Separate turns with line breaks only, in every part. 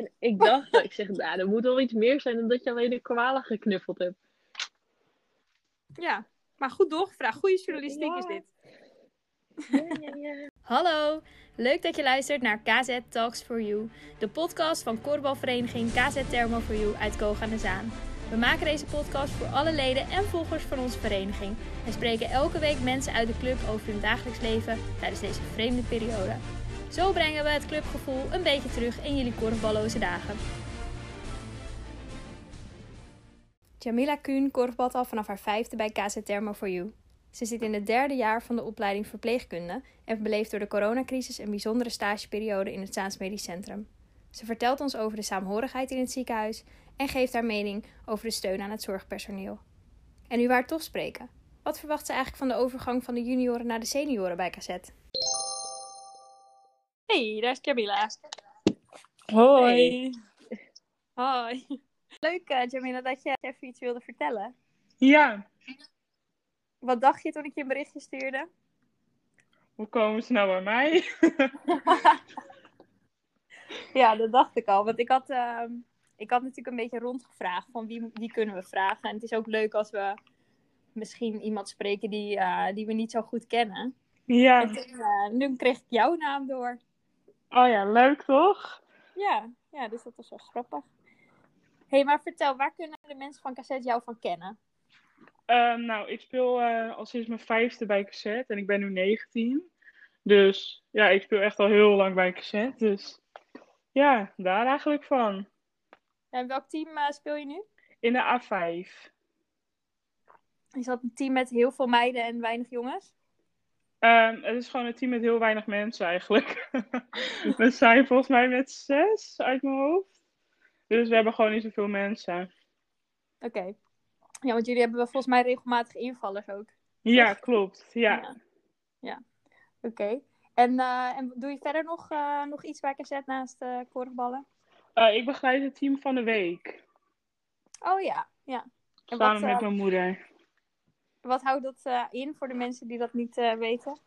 En ik dacht, ik zeg, nou, er moet wel iets meer zijn dan dat je alleen de koala geknuffeld hebt.
Ja, maar goed doorgevraagd. Goede journalistiek
Ja.
is dit.
Ja, ja, ja.
Hallo, leuk dat je luistert naar KZ Talks for You, de podcast van korfbalvereniging KZ Thermo for You uit Koog aan de Zaan. We maken deze podcast voor alle leden en volgers van onze vereniging en spreken elke week mensen uit de club over hun dagelijks leven tijdens deze vreemde periode. Zo brengen we het clubgevoel een beetje terug in jullie korfballoze dagen. Jamila Kuhn korfbalt al vanaf haar vijfde bij KZ Thermo for You. Ze zit in het derde jaar van de opleiding verpleegkunde en beleeft door de coronacrisis een bijzondere stageperiode in het Zaans Medisch Centrum. Ze vertelt ons over de saamhorigheid in het ziekenhuis en geeft haar mening over de steun aan het zorgpersoneel. En nu waar toch spreken. Wat verwacht ze eigenlijk van de overgang van de junioren naar de senioren bij KZ?
Hey, daar is Jamila.
Hoi.
Hoi.
Leuk, uh, Jamila, dat je even iets wilde vertellen.
Ja,
Wat dacht je toen ik je een berichtje stuurde?
hoe komen ze nou bij mij?
Ja, dat dacht ik al. Want ik had, ehm, ik had natuurlijk een beetje rondgevraagd van wie, wie kunnen we vragen. En het is ook leuk als we misschien iemand spreken die, eh, die we niet zo goed kennen.
ja.
En toen, eh, nu kreeg ik jouw naam door.
Oh ja, leuk toch?
Ja, ja dus dat was wel grappig. Hé, hey, maar vertel, waar kunnen de mensen van cassette jou van kennen?
Ehm, nou, ik speel eh, al sinds mijn vijfde bij cassette en ik ben nu 19. Dus ja, ik speel echt al heel lang bij cassette. Dus ja, daar eigenlijk van.
En welk team eh, speel je nu?
In de A5.
Is dat een team met heel veel meiden en weinig jongens?
Ehm, het is gewoon een team met heel weinig mensen eigenlijk. we zijn volgens mij met zes uit mijn hoofd. Dus we hebben gewoon niet zoveel mensen.
Oké. Ja, want jullie hebben wel volgens mij regelmatig invallers ook.
Ja, klopt. Ja.
Ja. Oké. En, eh, en doe je verder nog, eh, nog iets bij cassette naast uh, korfballen?
Ik begeleid het team van de week.
Oh ja, ja. En
Samen
wat,
met mijn moeder.
Wat houdt dat eh, in voor de mensen die dat niet eh, weten?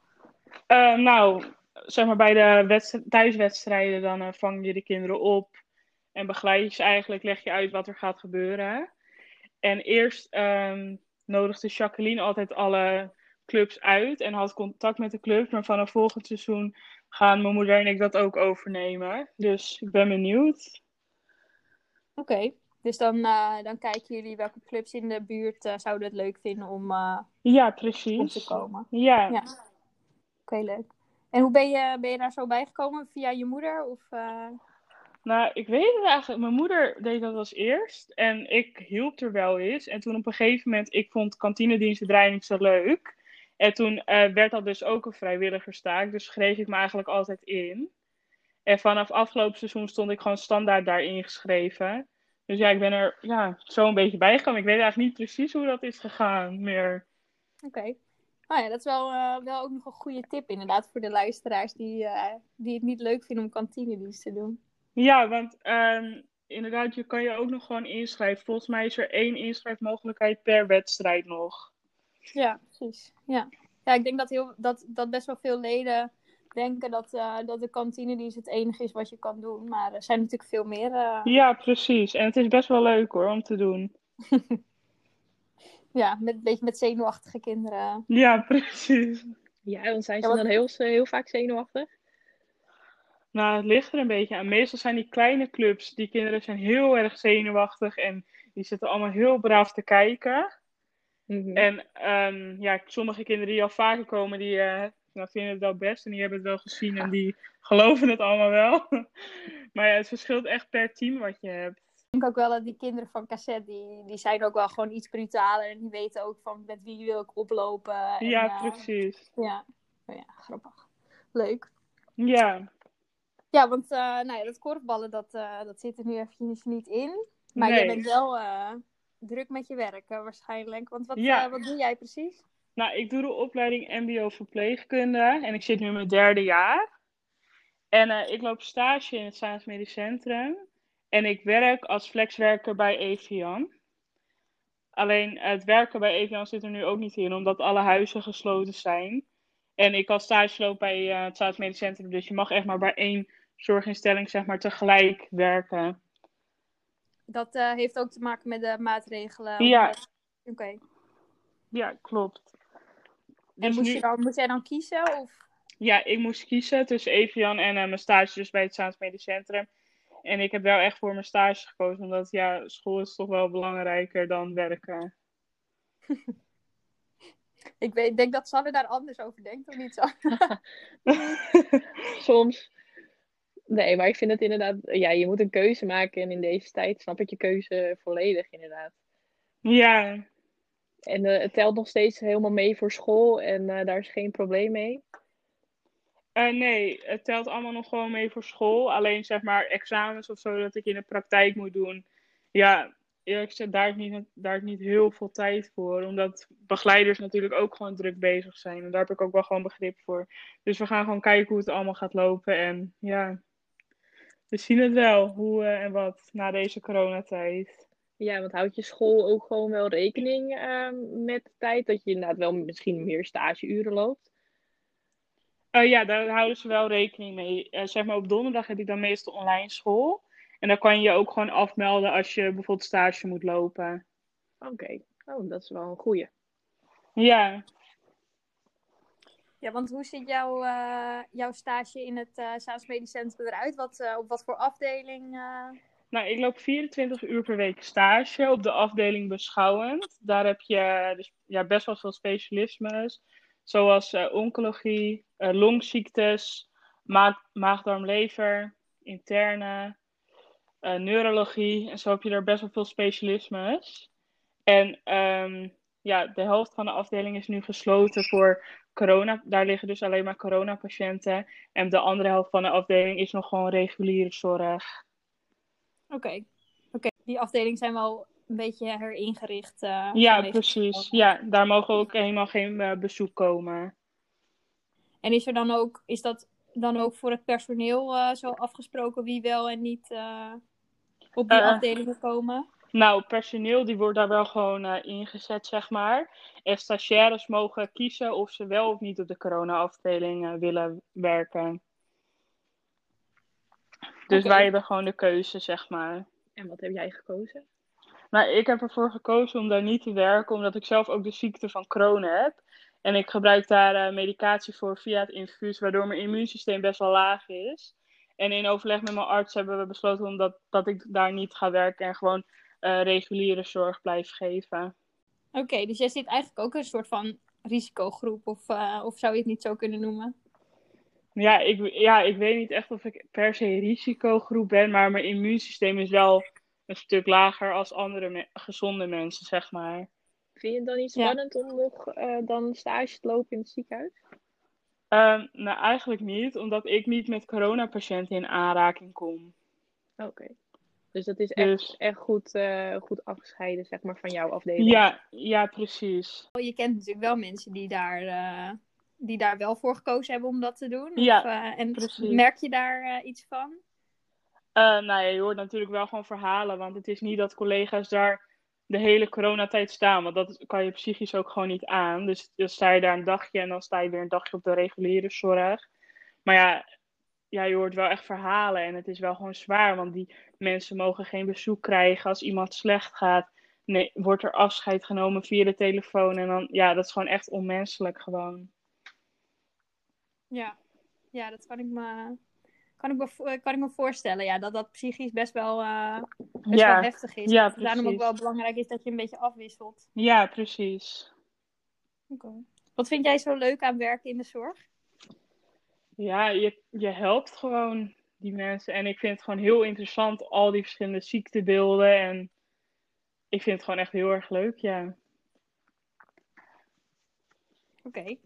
Eh, nou, zeg maar bij de wedst- thuiswedstrijden, dan vang je de kinderen op. En begeleid je ze eigenlijk, leg je uit wat er gaat gebeuren. En eerst ehm, nodigde Jacqueline altijd alle clubs uit en had contact met de club. Maar vanaf volgend seizoen gaan mijn moeder en ik dat ook overnemen. Dus ik ben benieuwd.
Oké. Dus dan, eh, dan kijken jullie welke clubs in de buurt eh, zouden het leuk vinden om, eh,
Ja,
om te
precies.
komen.
Ja.
Ja. Oké, leuk. En hoe ben je, ben je daar zo bij gekomen? Via je moeder? Of,
Nou, ik weet het eigenlijk. Mijn moeder deed dat als eerst. En ik hielp er wel eens. En toen op een gegeven moment, ik vond niet zo leuk. En toen werd dat dus ook een vrijwilligerstaak. Dus schreef ik me eigenlijk altijd in. En vanaf afgelopen seizoen stond ik gewoon standaard daarin geschreven. Dus ja, ik ben er ja, zo een beetje bijgekomen. Ik weet eigenlijk niet precies hoe dat is gegaan meer.
Oké. Nou ja, dat is wel, eh, wel ook nog een goede tip inderdaad voor de luisteraars die, eh, die het niet leuk vinden om kantinedienst te doen.
Ja, want ehm, inderdaad, je kan je ook nog gewoon inschrijven. Volgens mij is er één inschrijfmogelijkheid per wedstrijd nog.
Ja, precies. Ja, ja ik denk dat, heel, dat, dat best wel veel leden denken dat, eh, dat de kantinedienst het enige is wat je kan doen. Maar er zijn natuurlijk veel meer. eh,
Ja, precies. En het is best wel leuk hoor om te doen.
ja, met, een beetje met zenuwachtige kinderen.
Ja, precies.
Ja, want zijn
Ja,
ze
wat-
dan heel, heel vaak zenuwachtig?
Nou, het ligt er een beetje aan. Meestal zijn die kleine clubs, die kinderen zijn heel erg zenuwachtig en die zitten allemaal heel braaf te kijken.
Mhm.
En ehm, ja, sommige kinderen die al vaker komen, die eh, nou, vinden het wel best en die hebben het wel gezien en die geloven het allemaal wel. maar ja, het verschilt echt per team wat je hebt.
Ik denk ook wel dat die kinderen van cassette, die, die zijn ook wel gewoon iets brutaler. En die weten ook van met wie wil ik oplopen. En,
Ja,
eh,
precies.
Ja. Oh ja, grappig. Leuk.
Ja,
Ja, want eh, nou ja, dat korfballen, dat, eh, dat zit er nu eventjes niet in. Maar
Nee.
bent wel druk met je werk waarschijnlijk. Want wat,
Ja.
wat doe jij precies?
Nou, ik doe de opleiding MBO verpleegkunde en ik zit nu in mijn derde jaar. En eh, ik loop stage in het Zaans Medisch Centrum. En ik werk als flexwerker bij Evian. Alleen het werken bij Evian zit er nu ook niet in, omdat alle huizen gesloten zijn. En ik kan stage lopen bij eh, het Zaans Medisch Centrum, dus je mag echt maar bij één zorginstelling zeg maar tegelijk werken.
Dat eh, heeft ook te maken met de maatregelen.
Ja.
Oké.
Ja, klopt.
En
Dus
moest,
nu-
je dan, moest jij dan kiezen? Of?
Ja, ik moest kiezen tussen Evian en eh, mijn stage dus bij het Zaans Medisch Centrum. En ik heb wel echt voor mijn stage gekozen, omdat ja, school is toch wel belangrijker dan werken.
Ik weet, denk dat Sanne daar anders over denkt, of niet zo?
Soms. Nee, maar ik vind het inderdaad, ja, je moet een keuze maken en in deze tijd snap ik je keuze volledig inderdaad.
ja,
En eh, het telt nog steeds helemaal mee voor school en eh, daar is geen probleem mee.
Eh, nee, het telt allemaal nog gewoon mee voor school. Alleen zeg maar examens of zo dat ik in de praktijk moet doen. Ja, eerlijk gezegd, daar is niet, daar is niet heel veel tijd voor. Omdat begeleiders natuurlijk ook gewoon druk bezig zijn. En daar heb ik ook wel gewoon begrip voor. Dus we gaan gewoon kijken hoe het allemaal gaat lopen. En ja, we zien het wel, hoe en wat, na deze coronatijd.
Ja, want houdt je school ook gewoon wel rekening ehm, met de tijd dat je inderdaad wel misschien meer stageuren loopt?
Eh, ja, daar houden ze wel rekening mee. Eh, zeg maar op donderdag heb ik dan meestal online school. En dan kan je je ook gewoon afmelden als je bijvoorbeeld stage moet lopen.
Oké, oh, dat is wel een goeie.
Ja,
Ja, want hoe ziet jouw, eh, jouw stage in het uh, Zaans Medisch Centrum eruit? Wat, eh, op wat voor afdeling?
Nou, ik loop 24 uur per week stage op de afdeling beschouwend. Daar heb je dus, ja, best wel veel specialismes, zoals eh, oncologie, eh, longziektes, maag, maag-darm-lever, interne, eh, neurologie. En zo heb je er best wel veel specialismes. En ehm, ja, de helft van de afdeling is nu gesloten voor corona. Daar liggen dus alleen maar coronapatiënten. En de andere helft van de afdeling is nog gewoon reguliere zorg.
Oké. Oké. Die afdelingen zijn wel een beetje heringericht. eh,
Ja, precies. Ja, daar mogen ook helemaal geen eh, bezoek komen.
En is er dan ook, is dat dan ook voor het personeel eh, zo afgesproken wie wel en niet op die afdelingen komen?
Nou, personeel die wordt daar wel gewoon ingezet, zeg maar. En stagiaires mogen kiezen of ze wel of niet op de corona-afdeling willen werken. Dus wij hebben gewoon de keuze, zeg maar.
En wat heb jij gekozen?
Nou, ik heb ervoor gekozen om daar niet te werken, omdat ik zelf ook de ziekte van Crohn heb. En ik gebruik daar eh, medicatie voor via het infuus, waardoor mijn immuunsysteem best wel laag is. En in overleg met mijn arts hebben we besloten omdat, dat ik daar niet ga werken en gewoon eh, reguliere zorg blijf geven.
Oké, dus jij zit eigenlijk ook een soort van risicogroep, of, eh, of zou je het niet zo kunnen noemen?
Ja ik, ja, ik weet niet echt of ik per se risicogroep ben, maar mijn immuunsysteem is wel een stuk lager als andere me- gezonde mensen, zeg maar.
Vind je het dan niet
Ja.
spannend om nog eh, dan stage te lopen in het ziekenhuis?
Ehm, nou, eigenlijk niet, omdat ik niet met coronapatiënten in aanraking kom.
Oké. Dus dat is echt,
Dus
echt goed, eh, goed afgescheiden, zeg maar, van jouw afdeling.
ja, ja, precies.
Je kent natuurlijk wel mensen die daar, eh, die daar wel voor gekozen hebben om dat te doen.
Ja,
Of, eh, en
precies.
merk je daar eh, iets van?
Eh, nou ja, je hoort natuurlijk wel gewoon verhalen, want het is niet dat collega's daar de hele coronatijd staan, want dat kan je psychisch ook gewoon niet aan. Dus dan sta je daar een dagje en dan sta je weer een dagje op de reguliere zorg. Maar ja, ja, je hoort wel echt verhalen en het is wel gewoon zwaar, want die mensen mogen geen bezoek krijgen als iemand slecht gaat. Nee, wordt er afscheid genomen via de telefoon en dan, ja, dat is gewoon echt onmenselijk gewoon.
Ja, ja dat kan ik me, kan ik me, vo- kan ik me voorstellen. Ja, dat dat psychisch best wel, eh, best
Ja,
wel heftig is.
ja,
daarom ook wel belangrijk is dat je een beetje afwisselt.
Ja, precies.
Wat vind jij zo leuk aan werken in de zorg?
Ja, je, je helpt gewoon die mensen. En ik vind het gewoon heel interessant, al die verschillende ziektebeelden. En ik vind het gewoon echt heel erg leuk, ja.
Oké.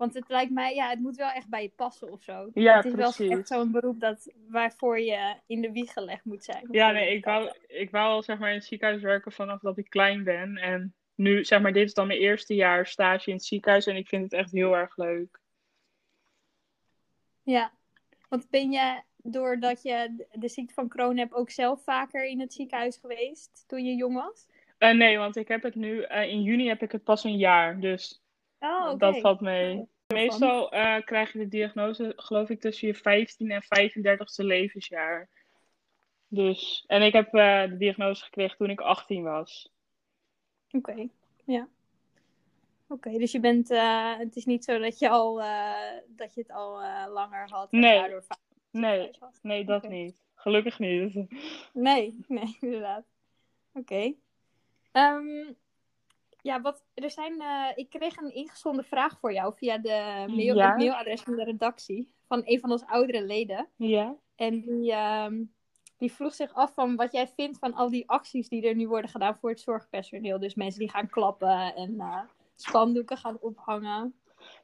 Want het lijkt mij, ja, het moet wel echt bij je passen of zo.
Ja,
het is wel echt zo'n beroep dat, waarvoor je in de wieg gelegd moet zijn.
Ja, nee, ik wou, ik wou al zeg maar in het ziekenhuis werken vanaf dat ik klein ben. En nu, zeg maar, dit is dan mijn eerste jaar stage in het ziekenhuis. En ik vind het echt heel erg leuk.
Ja. Want ben je, doordat je de ziekte van Crohn hebt, ook zelf vaker in het ziekenhuis geweest toen je jong was?
Eh, nee, want ik heb het nu, eh, in juni heb ik het pas een jaar. Dus
Oh, oké.
dat valt mee. Meestal eh, krijg je de diagnose, geloof ik, tussen je 15 en 35ste levensjaar. Dus, en ik heb eh, de diagnose gekregen toen ik 18 was.
Oké, ja. Oké, dus je bent, eh, het is niet zo dat je, al, dat je het al langer had en
Nee.
daardoor
Nee, nee, dat niet. Gelukkig niet.
Nee, nee, inderdaad. Oké. Ehm, ja, wat, er zijn, eh, ik kreeg een ingezonden vraag voor jou via de mail,
Ja.
het mailadres van de redactie van een van onze oudere leden.
Ja.
En die, ehm, die vroeg zich af van wat jij vindt van al die acties die er nu worden gedaan voor het zorgpersoneel. Dus mensen die gaan klappen en eh, spandoeken gaan ophangen.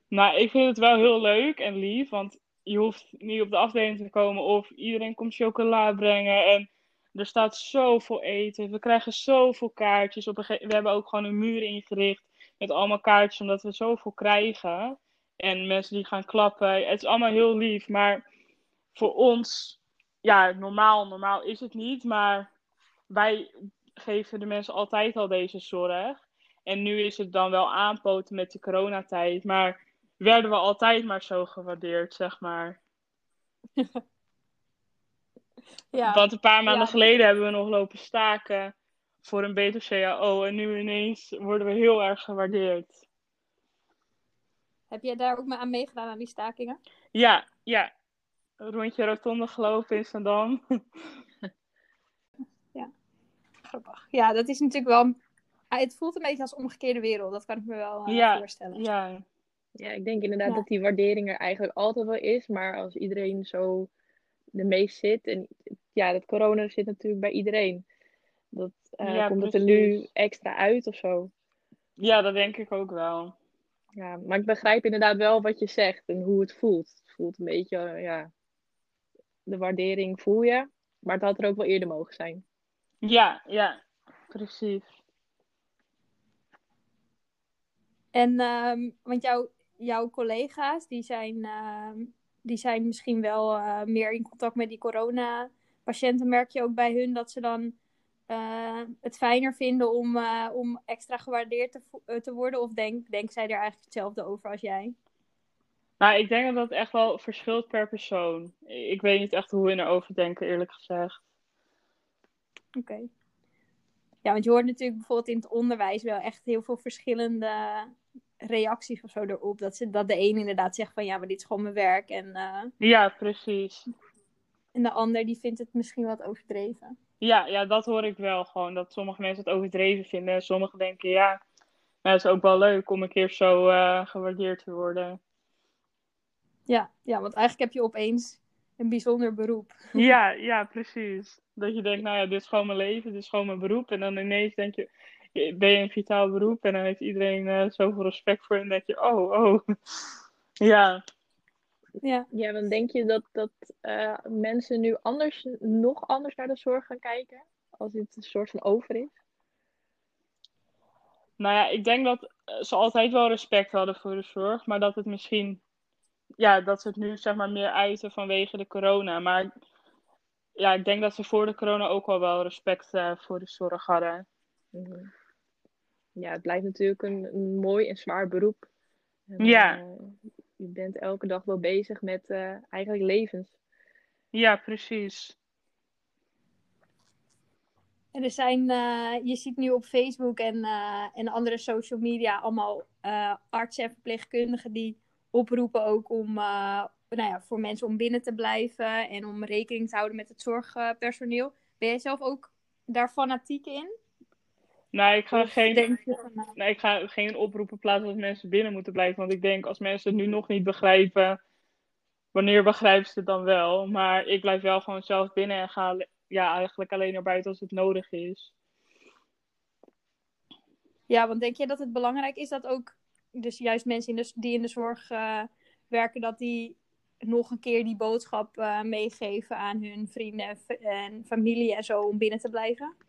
Nou, ik vind het wel heel leuk en lief, want je hoeft niet op de afdeling te komen of iedereen komt chocola brengen en er staat zoveel eten. We krijgen zoveel kaartjes. Op we hebben ook gewoon een muur ingericht met allemaal kaartjes, omdat we zoveel krijgen. En mensen die gaan klappen. Het is allemaal heel lief, maar voor ons, ja, normaal, normaal is het niet, maar wij geven de mensen altijd al deze zorg. En nu is het dan wel aanpoten met de coronatijd, maar werden we altijd maar zo gewaardeerd, zeg maar.
Ja,
Want een paar maanden
Ja.
geleden hebben we nog lopen staken voor een beter CAO. En nu ineens worden we heel erg gewaardeerd.
heb jij daar ook maar aan meegedaan aan die stakingen?
Ja, ja. Een rondje rotonde gelopen in Zandam.
Grappig. Ja, dat is natuurlijk wel. ah, Het voelt een beetje als omgekeerde wereld. Dat kan ik me wel eh,
Ja,
voorstellen.
Ja,
Ja, ik denk inderdaad
Ja.
dat die waardering er eigenlijk altijd wel is. Maar als iedereen zo de meest zit. En ja, dat corona zit natuurlijk bij iedereen. Dat eh,
Ja,
komt het er nu extra uit of zo.
ja, dat denk ik ook wel.
Ja, maar ik begrijp inderdaad wel wat je zegt en hoe het voelt. Het voelt een beetje, eh, ja, de waardering voel je. Maar het had er ook wel eerder mogen zijn.
Ja, ja, precies.
En, ehm, want jouw, jouw collega's, die zijn, ehm, die zijn misschien wel eh, meer in contact met die corona-patiënten. Merk je ook bij hun dat ze dan eh, het fijner vinden om, eh, om extra gewaardeerd te, te worden? Of denk, denken zij er eigenlijk hetzelfde over als jij?
Nou, ik denk dat dat echt wel verschilt per persoon. Ik weet niet echt hoe hun erover denken, eerlijk gezegd.
Oké. Ja, want je hoort natuurlijk bijvoorbeeld in het onderwijs wel echt heel veel verschillende reacties of zo erop. Dat, ze, dat de een inderdaad zegt van ja, maar dit is gewoon mijn werk. En, eh,
Ja, precies.
en de ander die vindt het misschien wat overdreven.
Ja, ja, dat hoor ik wel gewoon. Dat sommige mensen het overdreven vinden. En sommigen denken, ja, maar het is ook wel leuk om een keer zo eh, gewaardeerd te worden.
Ja, ja, want eigenlijk heb je opeens een bijzonder beroep.
Ja, ja, precies. Dat je denkt, nou ja, dit is gewoon mijn leven, dit is gewoon mijn beroep. En dan ineens denk je, ben je een vitaal beroep? En dan heeft iedereen eh, zoveel respect voor. En denk je, oh, oh. Ja,
Ja.
Ja, dan denk je dat, dat eh, mensen nu anders, nog anders naar de zorg gaan kijken? Als dit een soort van over is?
nou ja, ik denk dat eh, ze altijd wel respect hadden voor de zorg. Maar dat het misschien, ja, dat ze het nu zeg maar meer uiten vanwege de corona. Maar ja, ik denk dat ze voor de corona ook al wel respect eh, voor de zorg hadden.
Mhm. Ja, het blijft natuurlijk een, een mooi en zwaar beroep. En,
Ja.
eh, je bent elke dag wel bezig met eh, eigenlijk levens.
Ja, precies.
En er zijn, eh, je ziet nu op Facebook en, eh, en andere social media allemaal eh, artsen en verpleegkundigen die oproepen ook om, eh, nou ja, voor mensen om binnen te blijven en om rekening te houden met het zorgpersoneel. Ben jij zelf ook daar fanatiek in?
Nou, ik ga geen,
denk je van,
nee, ik ga geen oproepen plaatsen dat mensen binnen moeten blijven. Want ik denk, als mensen het nu nog niet begrijpen, wanneer begrijpen ze het dan wel? Maar ik blijf wel gewoon zelf binnen en ga ja, eigenlijk alleen naar buiten als het nodig is.
Ja, want denk je dat het belangrijk is dat ook, dus juist mensen in de, die in de zorg eh, werken, dat die nog een keer die boodschap eh, meegeven aan hun vrienden en familie en zo om binnen te blijven?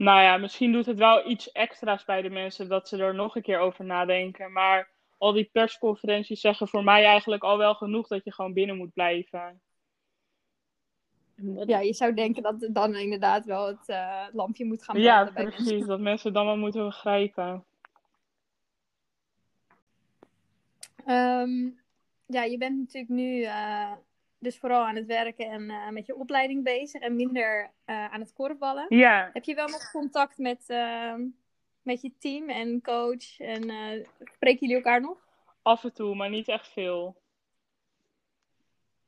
Nou ja, misschien doet het wel iets extra's bij de mensen dat ze er nog een keer over nadenken. Maar al die persconferenties zeggen voor mij eigenlijk al wel genoeg dat je gewoon binnen moet blijven.
Ja, je zou denken dat dan inderdaad wel het eh, lampje moet gaan
Ja,
branden bij mensen.
precies. Dat mensen dan wel moeten begrijpen.
Ehm, ja, je bent natuurlijk nu eh, dus vooral aan het werken en eh, met je opleiding bezig en minder eh, aan het korfballen.
Ja,
Heb je wel nog contact met, ehm, met je team en coach? En eh, spreken jullie elkaar nog?
af en toe, maar niet echt veel.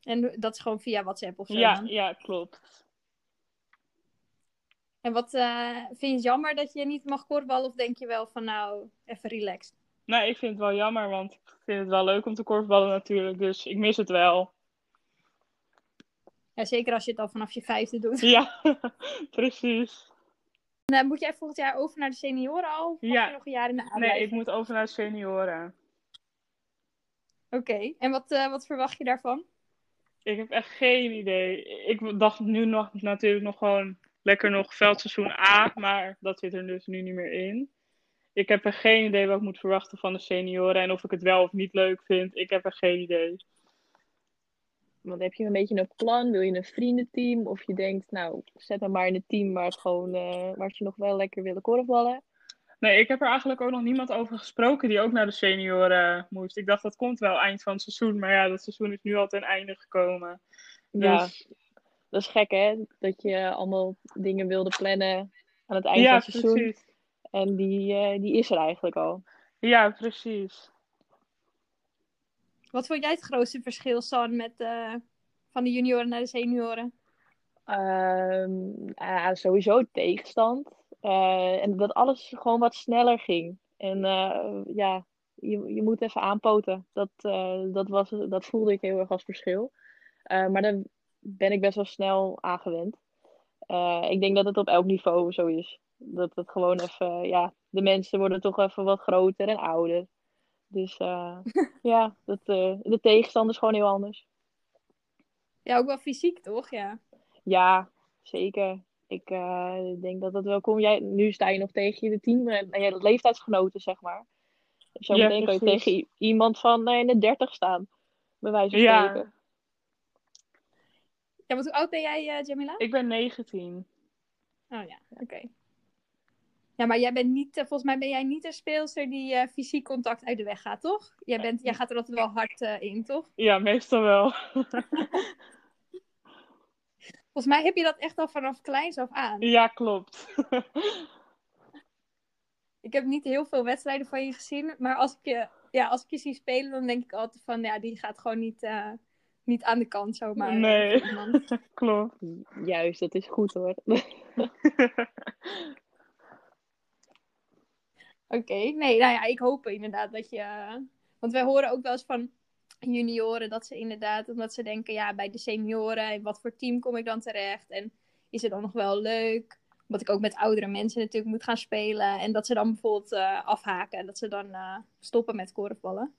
En dat is gewoon via WhatsApp of zo?
Ja,
dan?
ja, klopt.
En wat vind je het jammer dat je niet mag korfballen? Of denk je wel van nou, even relaxed?
Nou, ik vind het wel jammer, want ik vind het wel leuk om te korfballen natuurlijk. Dus ik mis het wel.
Ja, zeker als je het al vanaf je vijfde doet.
Ja, precies.
En, eh, moet jij volgend jaar over naar de senioren al? Of
Ja.
je nog een jaar in de
Nee,
aanleiding?
ik moet over naar de senioren.
Oké, en wat, eh, wat verwacht je daarvan?
Ik heb echt geen idee. Ik dacht nu nog natuurlijk nog gewoon lekker nog veldseizoen A, maar dat zit er dus nu niet meer in. Ik heb er geen idee wat ik moet verwachten van de senioren en of ik het wel of niet leuk vind. Ik heb er geen idee.
Want heb je een beetje een plan? Wil je een vriendenteam? Of je denkt, nou, zet me maar in een team waar, het gewoon, eh, waar ze nog wel lekker willen korfballen.
Nee, ik heb er eigenlijk ook nog niemand over gesproken die ook naar de senioren moest. Ik dacht dat komt wel eind van het seizoen, maar ja, dat seizoen is nu al ten einde gekomen.
Ja,
Dus
dat is gek hè? Dat je allemaal dingen wilde plannen aan het eind
ja,
van het seizoen.
precies.
En die, eh, die is er eigenlijk al.
Ja, precies.
Wat vond jij het grootste verschil, San, met, eh, van de junioren naar de senioren?
Ja, sowieso tegenstand. Eh, en dat alles gewoon wat sneller ging. En eh, ja, je, je moet even aanpoten. Dat, dat, was, dat voelde ik heel erg als verschil. Maar daar ben ik best wel snel aan gewend. Eh, ik denk dat het op elk niveau zo is. Dat het gewoon even, ja, de mensen worden toch even wat groter en ouder. Dus eh, ja, dat, eh, de tegenstander is gewoon heel anders.
Ja, ook wel fysiek, toch? Ja.
Ja, zeker. Ik eh, denk dat dat wel komt. Jij, nu sta je nog tegen je team en en je leeftijdsgenoten, zeg maar. Zo
Ja,
meteen kan je tegen iemand van nou, in de 30 staan, bij wijze van
Ja.
spreken.
Ja, want hoe oud ben jij, eh, Jamila?
Ik ben 19.
Oh ja, oké. Ja, maar jij bent niet, eh, volgens mij ben jij niet een speelster die eh, fysiek contact uit de weg gaat, toch? Jij, bent, jij gaat er altijd wel hard eh, in, toch?
Ja, meestal wel.
Volgens mij heb je dat echt al vanaf kleins af aan.
Ja, klopt.
Ik heb niet heel veel wedstrijden van je gezien, maar als ik je, ja, als ik je zie spelen, dan denk ik altijd van, ja, die gaat gewoon niet, eh, niet aan de kant zomaar.
Nee. klopt.
Juist, dat is goed hoor.
Oké, nee, nou ja, ik hoop inderdaad dat je. eh, Want wij horen ook wel eens van junioren dat ze inderdaad, omdat ze denken, ja, bij de senioren, in wat voor team kom ik dan terecht? En is het dan nog wel leuk? Omdat ik ook met oudere mensen natuurlijk moet gaan spelen. En dat ze dan bijvoorbeeld eh, afhaken en dat ze dan eh, stoppen met korfballen.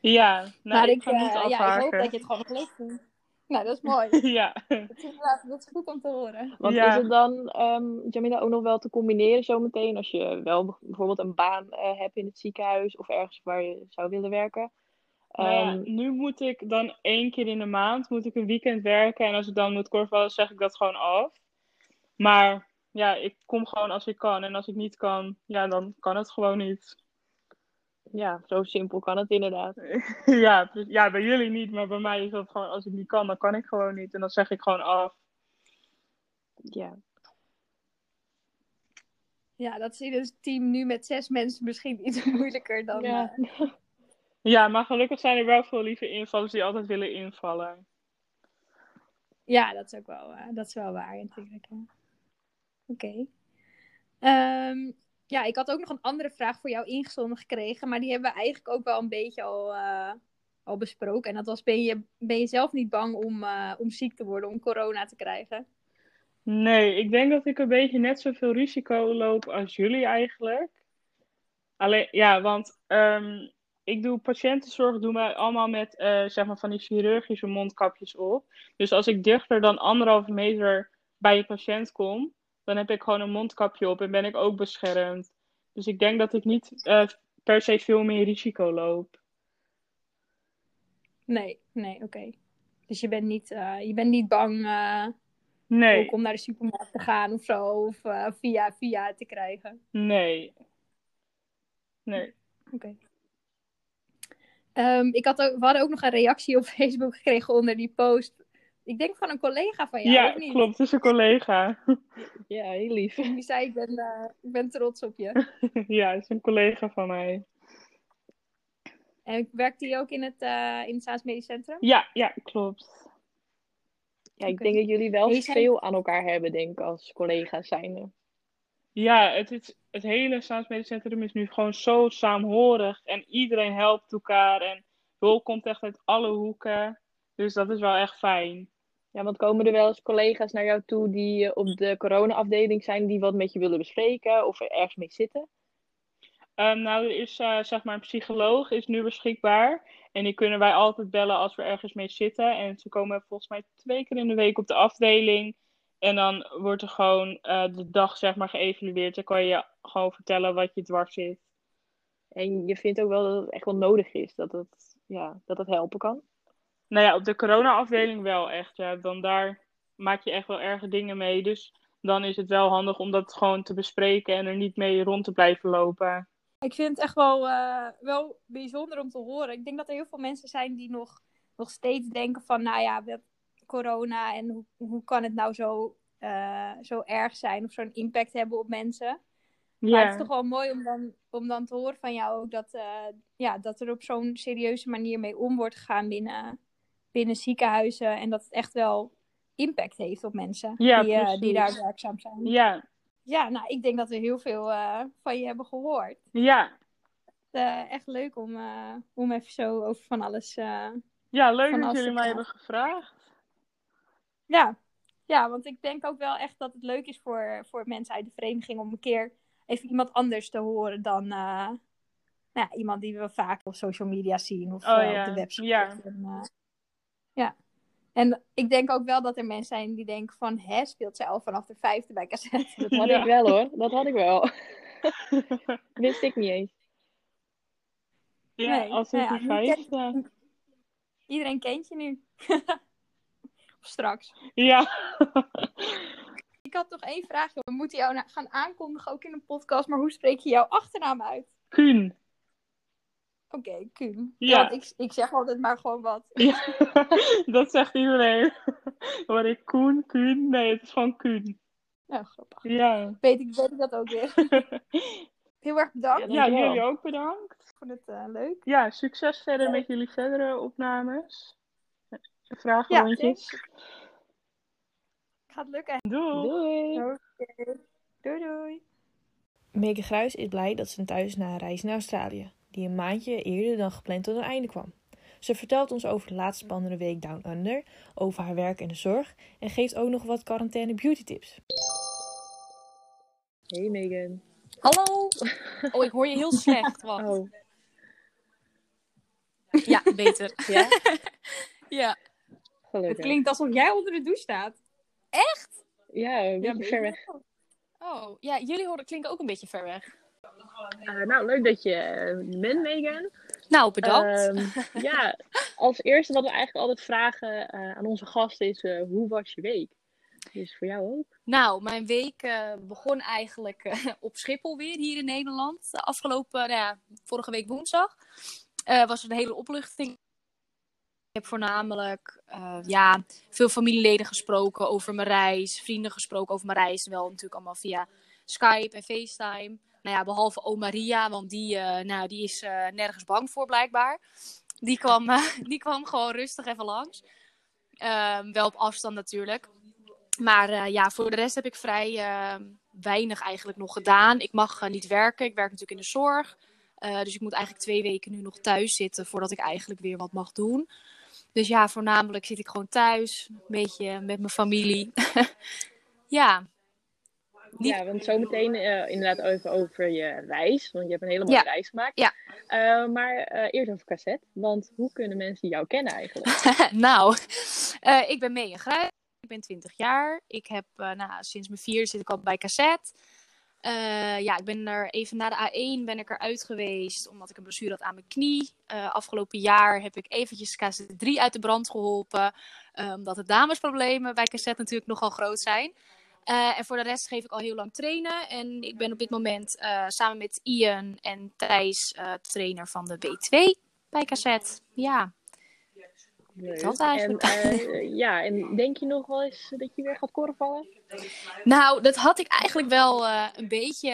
Ja, nou,
maar
ik
ja, ik hoop dat je het gewoon nog leuk vindt. Nou, dat is mooi.
Ja.
dat, is inderdaad- dat is goed om te horen.
Want
Ja.
is het dan, ehm Jamila, ook nog wel te combineren zometeen als je wel bijvoorbeeld een baan eh, hebt in het ziekenhuis of ergens waar je zou willen werken?
Nou ja,
Ehm,
nu moet ik dan één keer in de maand moet ik een weekend werken. En als ik dan moet korfballen, zeg ik dat gewoon af. Maar ja, ik kom gewoon als ik kan. En als ik niet kan, ja, dan kan het gewoon niet.
Ja, zo simpel kan het inderdaad.
ja, pre- ja, bij jullie niet, maar bij mij is dat gewoon, als ik niet kan, dan kan ik gewoon niet. En dan zeg ik gewoon af.
Ja.
Ja, dat is in een team nu met zes mensen misschien iets moeilijker dan.
Ja.
eh,
Ja, maar gelukkig zijn er wel veel lieve invallers die altijd willen invallen.
Ja, dat is ook wel, eh, dat is wel waar natuurlijk. Oké. Ehm, ja, ik had ook nog een andere vraag voor jou ingezonden gekregen, maar die hebben we eigenlijk ook wel een beetje al, eh, al besproken. En dat was, ben je, ben je zelf niet bang om, eh, om ziek te worden, om corona te krijgen?
Nee, ik denk dat ik een beetje net zoveel risico loop als jullie eigenlijk. Alleen, ja, want ehm, ik doe patiëntenzorg, doen wij allemaal met eh, zeg maar van die chirurgische mondkapjes op. Dus als ik dichter dan anderhalve meter bij je patiënt kom, dan heb ik gewoon een mondkapje op en ben ik ook beschermd. Dus ik denk dat ik niet eh, per se veel meer risico loop.
Nee, nee, oké. Dus je bent niet, eh, je bent niet bang eh,
Nee,
ook om naar de supermarkt te gaan of zo, of via, via te krijgen?
nee. Nee.
Oké. Ehm, ik had ook, we hadden ook nog een reactie op Facebook gekregen onder die post. Ik denk van een collega van jou,
ja,
of niet?
klopt. Het is een collega.
Ja, heel lief.
Die zei, ik ben, eh, ik ben trots op je.
ja, het is een collega van mij.
En werkt die ook in het, eh in het Saans Medisch Centrum?
Ja, ja, klopt.
Ja, ik denk dat jullie wel veel aan elkaar hebben, denk ik, als collega's zijnde.
Ja, het, is, het hele Saans Medisch Centrum is nu gewoon zo saamhorig. En iedereen helpt elkaar. En hulp komt echt uit alle hoeken. Dus dat is wel echt fijn.
Ja, want komen er wel eens collega's naar jou toe die eh, op de corona-afdeling zijn, die wat met je willen bespreken of er ergens mee zitten?
Ehm, nou, er is eh, zeg maar een psycholoog is nu beschikbaar. En die kunnen wij altijd bellen als we ergens mee zitten. En ze komen volgens mij twee keer in de week op de afdeling. En dan wordt er gewoon eh, de dag zeg maar geëvalueerd. Dan kan je gewoon vertellen wat je dwars zit.
En je vindt ook wel dat het echt wel nodig is, dat het, ja, dat het helpen kan?
Nou ja, op de corona-afdeling wel echt. Ja. Dan daar maak je echt wel erge dingen mee. Dus dan is het wel handig om dat gewoon te bespreken en er niet mee rond te blijven lopen.
Ik vind het echt wel, eh, wel bijzonder om te horen. Ik denk dat er heel veel mensen zijn die nog, nog steeds denken van, nou ja, we hebben corona en hoe, hoe kan het nou zo, eh, zo erg zijn of zo'n impact hebben op mensen. Maar het is toch wel mooi om dan, om dan te horen van jou ook dat, eh, ja, dat er op zo'n serieuze manier mee om wordt gegaan binnen, binnen ziekenhuizen. En dat het echt wel impact heeft op mensen
Ja,
die, eh, die daar werkzaam zijn.
Ja,
Ja, nou, ik denk dat we heel veel eh, van je hebben gehoord.
ja.
Eh, echt leuk om, om even zo over van alles.
ja leuk dat jullie mij hebben gevraagd.
Ja. ja, want ik denk ook wel echt dat het leuk is voor, voor mensen uit de vereniging om een keer even iemand anders te horen dan nou iemand die we vaak op social media zien of
Oh ja,
op de website.
ja.
En, ja. En ik denk ook wel dat er mensen zijn die denken van, hè, speelt zij al vanaf de vijfde bij cassette?
Dat had
Ja.
ik wel hoor, dat had ik wel. Wist ik niet eens.
ja,
Nee,
als
nou
ik
ja,
er
nu
vijf.
ken-
eh,
Iedereen kent je nu. of straks.
ja.
Ik had nog één vraag. joh. We moeten jou gaan aankondigen, ook in een podcast. Maar hoe spreek je jouw achternaam uit?
Kuhn.
Oké, Kuhn.
Ja.
want ik, ik zeg altijd maar gewoon wat.
Ja, dat zegt iedereen. Hoor ik Koen, Kuhn? Nee, het is gewoon Kuhn.
Nou, grappig.
Ja.
Weet ik, weet ik dat ook weer. Heel erg bedankt.
Ja,
ja, jullie ook bedankt.
Ik vond het eh, leuk.
Ja, succes verder
Ja.
met jullie verdere opnames. Vraagrondjes.
Gaat lukken.
Doei.
Doei!
Oké. Doei doei.
Meike Gruis is blij dat ze thuis is na een reis naar Australië, die een maandje eerder dan gepland tot een einde kwam. Ze vertelt ons over de laatste spannende week Down Under, over haar werk in de zorg en geeft ook nog wat quarantaine beauty tips.
Hey Megan.
Hallo? Oh, ik hoor je heel slecht. Wacht.
Oh,
Ja, beter.
ja?
Ja.
Het
Gelukkig.
klinkt alsof jij onder de douche staat.
Ja, een beetje
weet
ver weg.
Oh, ja, jullie horen klinken ook een beetje ver weg.
Eh, nou, leuk dat je eh, bent, Megan.
Nou, bedankt.
Ehm, ja, als eerste wat we eigenlijk altijd vragen eh, aan onze gasten is, hoe was je week? Dus voor jou ook.
Nou, mijn week begon eigenlijk op Schiphol weer, hier in Nederland. De afgelopen, nou ja, vorige week woensdag. was er een hele opluchting. Ik heb voornamelijk ja, veel familieleden gesproken over mijn reis. Vrienden gesproken over mijn reis. Wel natuurlijk allemaal via Skype en FaceTime. Nou ja, behalve oom Maria, want die, eh, nou, die is eh, nergens bang voor blijkbaar. Die kwam, eh, die kwam gewoon rustig even langs. Ehm, wel op afstand natuurlijk. Maar ja, voor de rest heb ik vrij eh, weinig eigenlijk nog gedaan. Ik mag niet werken. Ik werk natuurlijk in de zorg. Dus ik moet eigenlijk twee weken nu nog thuis zitten voordat ik eigenlijk weer wat mag doen. Dus ja, voornamelijk zit ik gewoon thuis. Een beetje met mijn familie. ja.
Ja, want zometeen eh inderdaad even over je reis. Want je hebt een hele mooie
Ja.
reis gemaakt.
Ja.
Eh, maar eh, eerst over cassette. Want hoe kunnen mensen jou kennen eigenlijk?
nou, ik ben Mee Gruij. Ik ben 20 jaar. Ik heb nou, sinds mijn vierde zit ik al bij cassette. Ja, ik ben er even na de A1 ben ik eruit geweest omdat ik een blessure had aan mijn knie. Afgelopen jaar heb ik eventjes cassette 3 uit de brand geholpen. eh, omdat de damesproblemen bij cassette natuurlijk nogal groot zijn. Eh, en voor de rest geef ik al heel lang trainen. En ik ben op dit moment eh, samen met Ian en Thijs eh, trainer van de B2. bij cassette. Ja.
Leuk.
Dat eigenlijk.
En, ja, en denk je nog wel eens dat je weer gaat korfballen?
Nou, dat had ik eigenlijk wel een beetje.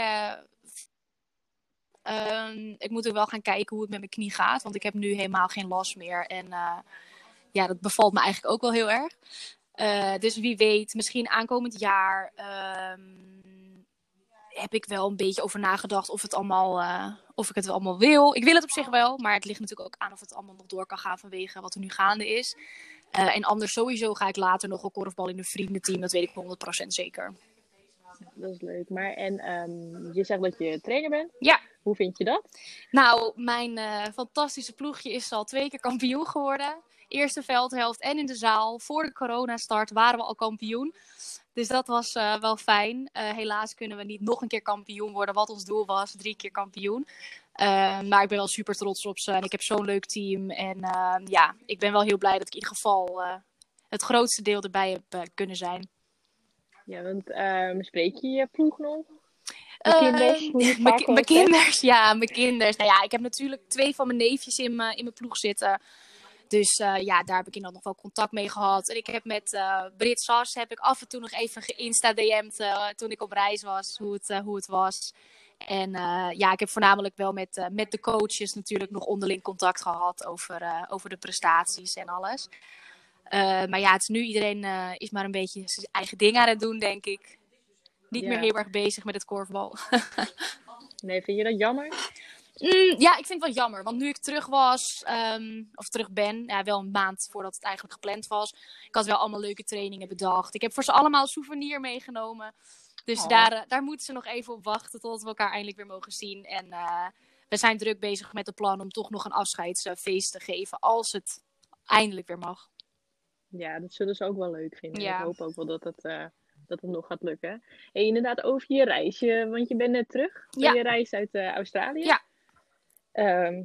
Ehm, ik moet ook wel gaan kijken hoe het met mijn knie gaat. Want ik heb nu helemaal geen last meer. En ja, dat bevalt me eigenlijk ook wel heel erg. Eh, dus wie weet, misschien aankomend jaar ehm, heb ik wel een beetje over nagedacht of, het allemaal, eh, of ik het wel allemaal wil. Ik wil het op zich wel, maar het ligt natuurlijk ook aan of het allemaal nog door kan gaan vanwege wat er nu gaande is. Eh, en anders sowieso ga ik later nog een korfbal in een vriendenteam, dat weet ik 100% zeker.
Dat is leuk. Maar en ehm, je zegt dat je trainer bent.
Ja.
Hoe vind je dat?
Nou, mijn fantastische ploegje is al twee keer kampioen geworden. Eerste veldhelft en in de zaal. Voor de coronastart waren we al kampioen. Dus dat was eh, wel fijn. Eh, helaas kunnen we niet nog een keer kampioen worden, wat ons doel was. Drie keer kampioen. Eh, maar ik ben wel super trots op ze. En ik heb zo'n leuk team. En ja, ik ben wel heel blij dat ik in ieder geval het grootste deel erbij heb kunnen zijn.
Ja, want ehm, spreek je je ploeg nog?
Mijn
kinders?
Ja, mijn kinders. Nou ja, ik heb natuurlijk twee van mijn neefjes in mijn, in mijn ploeg zitten. Dus eh, ja, daar heb ik inderdaad nog wel contact mee gehad. En ik heb met uh, Brit Sas heb ik af en toe nog even geïnsta-DM'd uh, toen ik op reis was, hoe het, hoe het was. En ja, ik heb voornamelijk wel met, met de coaches natuurlijk nog onderling contact gehad over, over de prestaties en alles. maar ja, het is nu iedereen is maar een beetje zijn eigen ding aan het doen, denk ik. Niet
Ja.
meer heel erg bezig met het korfbal.
Nee, vind je dat jammer?
Mm, ja, ik vind het wel jammer. Want nu ik terug was, ehm, of terug ben, ja, wel een maand voordat het eigenlijk gepland was. Ik had wel allemaal leuke trainingen bedacht. Ik heb voor ze allemaal souvenir meegenomen. Dus
Oh.
daar, eh, daar moeten ze nog even op wachten tot we elkaar eindelijk weer mogen zien. En eh, we zijn druk bezig met het plan om toch nog een afscheidsfeest te geven. Als het eindelijk weer mag.
Ja, dat zullen ze ook wel leuk vinden.
Ja.
Ik hoop ook wel dat het, eh, dat het nog gaat lukken. En inderdaad, over je reis. Je, want je bent net terug van
Ja.
je reis uit Australië.
Ja.
Ehm,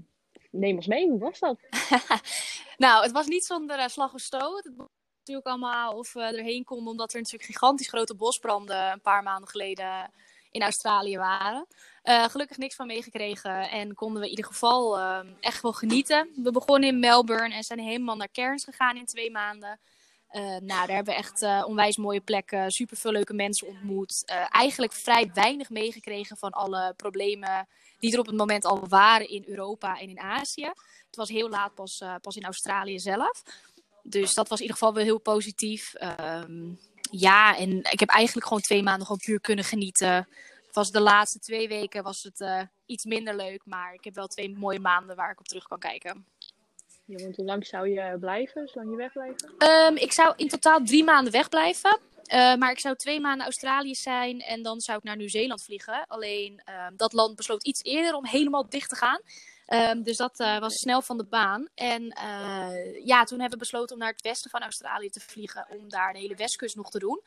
neem ons mee, hoe was dat?
Nou, het was niet zonder eh, slag of stoot. Het was natuurlijk allemaal of we erheen konden, omdat er natuurlijk gigantisch grote bosbranden een paar maanden geleden in Australië waren. Eh, gelukkig niks van meegekregen en konden we in ieder geval eh, echt wel genieten. We begonnen in Melbourne en zijn helemaal naar Cairns gegaan in twee maanden. Eh, nou, daar hebben we echt eh, onwijs mooie plekken, super veel leuke mensen ontmoet. Eh, eigenlijk vrij weinig meegekregen van alle problemen die er op het moment al waren in Europa en in Azië. Het was heel laat pas, pas in Australië zelf. Dus dat was in ieder geval wel heel positief. Ehm, ja, en ik heb eigenlijk gewoon twee maanden gewoon puur kunnen genieten. Was de laatste twee weken was het iets minder leuk. Maar ik heb wel twee mooie maanden waar ik op terug kan kijken.
Ja, want hoe lang zou je blijven, zolang je wegblijven?
Ehm, ik zou in totaal drie maanden wegblijven. Eh, maar ik zou twee maanden Australië zijn en dan zou ik naar Nieuw-Zeeland vliegen. Alleen ehm, dat land besloot iets eerder om helemaal dicht te gaan. Ehm, dus dat eh, was snel van de baan. En eh, ja, toen hebben we besloten om naar het westen van Australië te vliegen. Om daar de hele westkust nog te doen.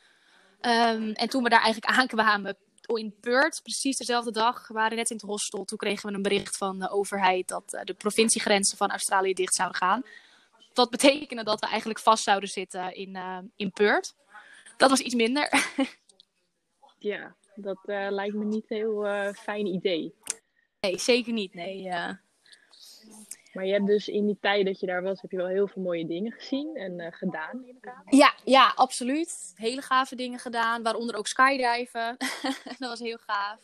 En toen we daar eigenlijk aankwamen in Perth, precies dezelfde dag, we waren net in het hostel. Toen kregen we een bericht van de overheid dat eh, de provinciegrenzen van Australië dicht zouden gaan. Wat betekende dat we eigenlijk vast zouden zitten in, eh, in Perth. Dat was iets minder.
Ja, dat eh, lijkt me niet een heel fijn idee.
Nee, zeker niet. Nee.
Maar je hebt dus in die tijd dat je daar was, heb je wel heel veel mooie dingen gezien en eh, gedaan
ja, ja, absoluut. Hele gave dingen gedaan, waaronder ook skydiven. dat was heel gaaf.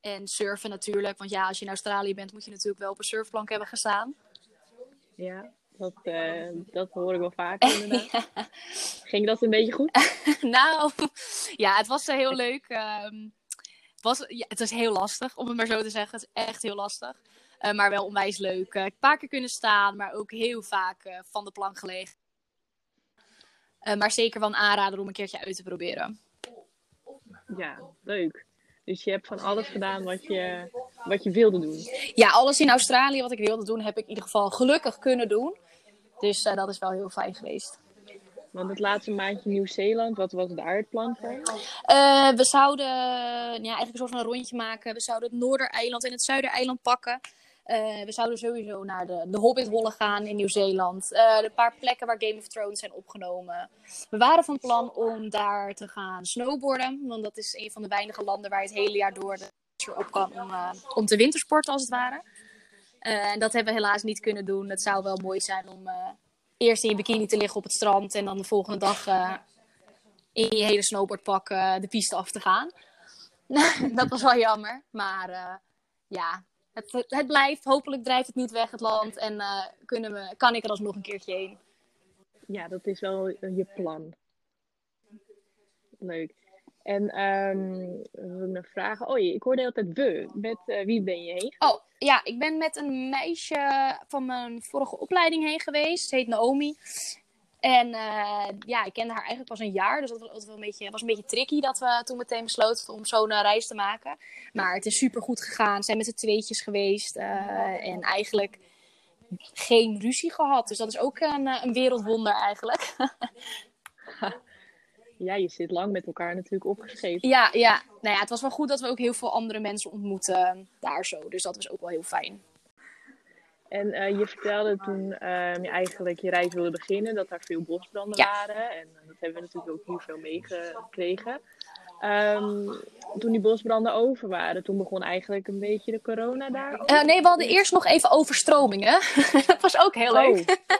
En surfen natuurlijk, want ja, als je in Australië bent, moet je natuurlijk wel op een surfplank hebben gestaan.
Ja, dat, eh, dat hoor ik wel vaker inderdaad. Ging dat een beetje goed?
nou, ja, het was eh, heel leuk. Het, was, ja, het was heel lastig, om het maar zo te zeggen. Het is echt heel lastig. Eh, maar wel onwijs leuk. Eh, een paar keer kunnen staan, maar ook heel vaak eh, van de plank gelegen. Maar zeker wel een aanrader om een keertje uit te proberen.
Ja, leuk. Dus je hebt van alles gedaan wat je, wat je wilde doen.
Ja, alles in Australië wat ik wilde doen, heb ik in ieder geval gelukkig kunnen doen. Dus dat is wel heel fijn geweest.
Want het laatste maandje Nieuw-Zeeland, wat was daar het plan van?
Eh, we zouden ja, eigenlijk een soort van een rondje maken. We zouden het Noordereiland en het Zuidereiland pakken. Eh, we zouden sowieso naar de, de Hobbithollen gaan in Nieuw-Zeeland. Eh een paar plekken waar Game of Thrones zijn opgenomen. We waren van plan om daar te gaan snowboarden. Want dat is een van de weinige landen waar je het hele jaar door de op kan om, eh, om te wintersporten als het ware. En dat hebben we helaas niet kunnen doen. Het zou wel mooi zijn om eerst in je bikini te liggen op het strand en dan de volgende dag in je hele snowboardpak de piste af te gaan. dat was wel jammer. Maar ja, het, het blijft. Hopelijk drijft het niet weg het land en eh, kunnen we, kan ik er alsnog een keertje heen.
Ja, dat is wel je plan. Leuk. En wat wil ik nog vragen? Oh ik hoorde altijd we. Met eh, wie ben je heen?
Oh, ja, ik ben met een meisje van mijn vorige opleiding heen geweest. Ze heet Naomi. En eh, ja, ik kende haar eigenlijk pas een jaar. Dus dat was, wel een beetje, was een beetje tricky dat we toen meteen besloten om zo'n eh, reis te maken. Maar het is super goed gegaan. Zijn met z'n tweetjes geweest. eh, en eigenlijk geen ruzie gehad. Dus dat is ook een, een wereldwonder eigenlijk.
Ja, je zit lang met elkaar natuurlijk opgeschreven.
ja, ja. Nou ja, het was wel goed dat we ook heel veel andere mensen ontmoeten daar zo. Dus dat was ook wel heel fijn.
En eh, je vertelde toen ehm, je eigenlijk je reis wilde beginnen, dat daar veel bosbranden
Ja.
waren. En eh, dat hebben we natuurlijk ook heel veel meegekregen. Ehm, toen die bosbranden over waren, toen begon eigenlijk een beetje de corona daar.
Eh, nee, we hadden eerst nog even overstromingen. dat was ook heel leuk.
Oh,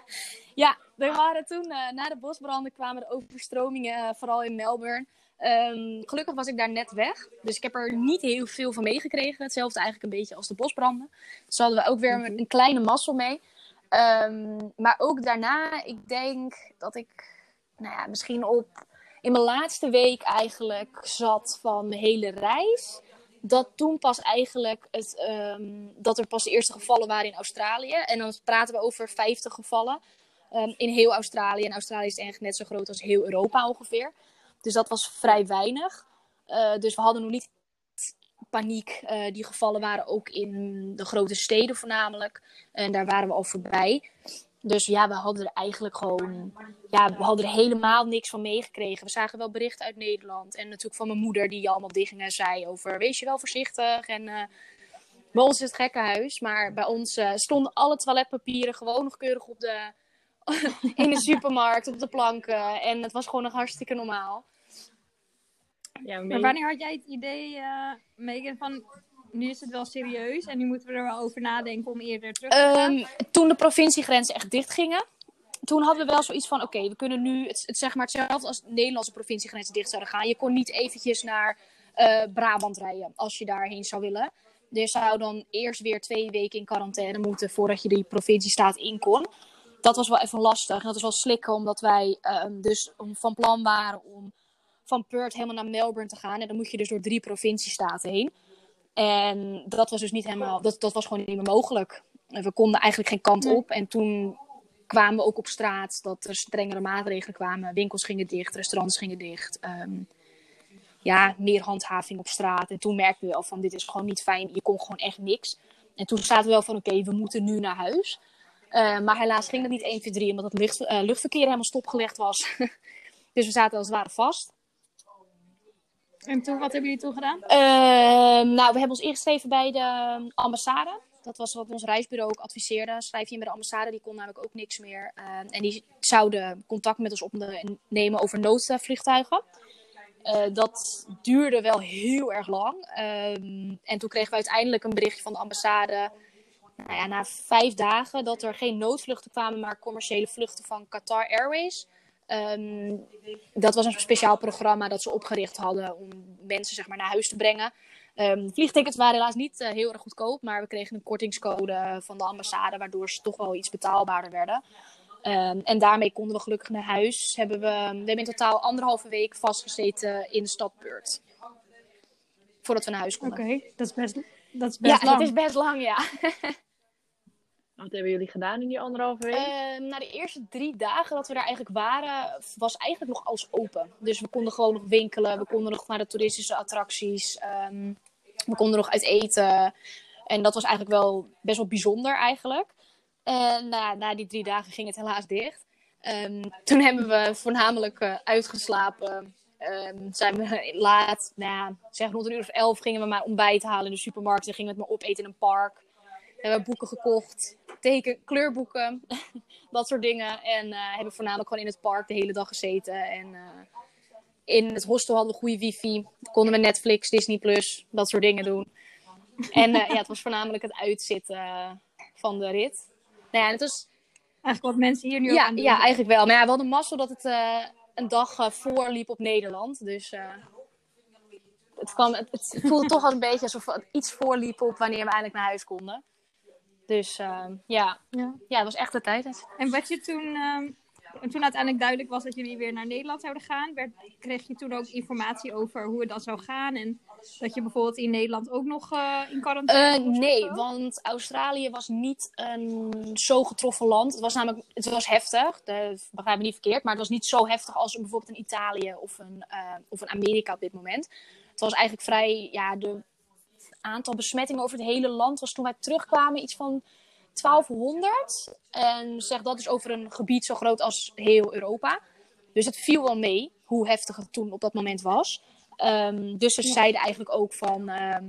Ja, er waren toen na de bosbranden kwamen er overstromingen, vooral in Melbourne. Ehm, gelukkig was ik daar net weg, dus ik heb er niet heel veel van meegekregen. Hetzelfde eigenlijk een beetje als de bosbranden. Dus hadden we ook weer een kleine mazzel mee. Ehm, maar ook daarna, ik denk dat ik nou ja, misschien op in mijn laatste week eigenlijk zat van mijn hele reis. Dat toen pas eigenlijk het, ehm, dat er pas de eerste gevallen waren in Australië. En dan praten we over 50 gevallen in heel Australië. En Australië is eigenlijk net zo groot als heel Europa ongeveer. Dus dat was vrij weinig. Eh, dus we hadden nog niet paniek. Eh, die gevallen waren ook in de grote steden voornamelijk. En daar waren we al voorbij. Dus ja, we hadden er eigenlijk gewoon. Ja, we hadden helemaal niks van meegekregen. We zagen wel berichten uit Nederland. En natuurlijk van mijn moeder, die allemaal dingen zei over. Wees je wel voorzichtig. En eh, bij ons is het gekkenhuis. Maar bij ons stonden alle toiletpapieren gewoon nog keurig op de. in de supermarkt, op de planken. En het was gewoon nog hartstikke normaal.
ja,
Maar wanneer had jij het idee, eh Megan, van nu is het wel serieus en nu moeten we er wel over nadenken om eerder terug te gaan?
Ehm, toen de provinciegrenzen echt dicht gingen, toen hadden we wel zoiets van: oké, we kunnen nu het, het, zeg maar hetzelfde als de Nederlandse provinciegrenzen dicht zouden gaan. Je kon niet eventjes naar eh, Brabant rijden als je daarheen zou willen. Je zou dan eerst weer twee weken in quarantaine moeten voordat je die provinciestaat in kon. Dat was wel even lastig. En dat is wel slikken, omdat wij ehm, dus van plan waren om van Perth helemaal naar Melbourne te gaan. En dan moet je dus door drie provinciestaten heen. En dat was dus niet helemaal, dat, dat was gewoon niet meer mogelijk. En we konden eigenlijk geen kant op. En toen kwamen we ook op straat dat er strengere maatregelen kwamen. Winkels gingen dicht, restaurants gingen dicht. Ehm, ja, meer handhaving op straat. En toen merkten we wel van dit is gewoon niet fijn. Je kon gewoon echt niks. En toen zaten we wel van oké, we moeten nu naar huis. Eh, maar helaas ging dat niet 1, 2, 3, omdat het lucht, eh, luchtverkeer helemaal stopgelegd was. dus we zaten als het ware vast.
En toen, wat hebben jullie toen gedaan?
Ehm, nou, we hebben ons ingeschreven bij de ambassade. Dat was wat ons reisbureau ook adviseerde. Schrijf je in bij de ambassade, die kon namelijk ook niks meer. Ehm, en die zouden contact met ons opnemen over noodvliegtuigen. Eh, dat duurde wel heel erg lang. Ehm, en toen kregen we uiteindelijk een berichtje van de ambassade. Nou ja, na vijf dagen dat er geen noodvluchten kwamen, maar commerciële vluchten van Qatar Airways. Ehm, dat was een speciaal programma dat ze opgericht hadden om mensen zeg maar, naar huis te brengen. Ehm, vliegtickets waren helaas niet eh, heel erg goedkoop, maar we kregen een kortingscode van de ambassade, waardoor ze toch wel iets betaalbaarder werden. Ehm, en daarmee konden we gelukkig naar huis. Hebben we, we hebben in totaal anderhalve week vastgezeten in de stad Perth. Voordat we naar huis konden.
Oké, dat is best, dat is best
ja,
lang.
dat is best lang, ja.
Wat hebben jullie gedaan in die anderhalve week?
Ehm, na de eerste drie dagen dat we daar eigenlijk waren, was eigenlijk nog alles open. Dus we konden gewoon nog winkelen, we konden nog naar de toeristische attracties, ehm, we konden nog uit eten. En dat was eigenlijk wel best wel bijzonder eigenlijk. En na, na die drie dagen ging het helaas dicht. Ehm, toen hebben we voornamelijk eh, uitgeslapen. Ehm, zijn we laat, nou zeg rond een uur of elf gingen we maar ontbijt halen in de supermarkt. En gingen we het maar opeten in een park. We hebben boeken gekocht, teken, kleurboeken, dat soort dingen. En eh, hebben voornamelijk gewoon in het park de hele dag gezeten. En eh, in het hostel hadden we goede wifi. Konden we Netflix, Disney Plus, dat soort dingen doen. En eh, ja, het was voornamelijk het uitzitten van de rit. Nou ja, het was
Eigenlijk wat mensen hier nu ook
ja,
aan doen.
ja, eigenlijk wel. Maar ja, we hadden mazzel dat het een dag voorliep op Nederland. Dus het, kwam, het, het voelde toch al een beetje alsof het iets voorliep op wanneer we eigenlijk naar huis konden. Dus eh, ja.
Ja.
ja, het was echt de tijd.
En wat je toen, ehm, en toen uiteindelijk duidelijk was dat jullie weer naar Nederland zouden gaan, werd, kreeg je toen ook informatie over hoe het dan zou gaan? En dat je bijvoorbeeld in Nederland ook nog eh, in quarantaine
Eh,
was
nee, want Australië was niet een zo getroffen land. Het was namelijk het was heftig, de, begrijp me niet verkeerd, maar het was niet zo heftig als bijvoorbeeld een Italië of een, eh, of een Amerika op dit moment. Het was eigenlijk vrij, ja, de aantal besmettingen over het hele land was toen wij terugkwamen iets van 1200. En zeg dat is over een gebied zo groot als heel Europa. Dus het viel wel mee hoe heftig het toen op dat moment was. Ehm, dus ze zeiden eigenlijk ook van. ehm,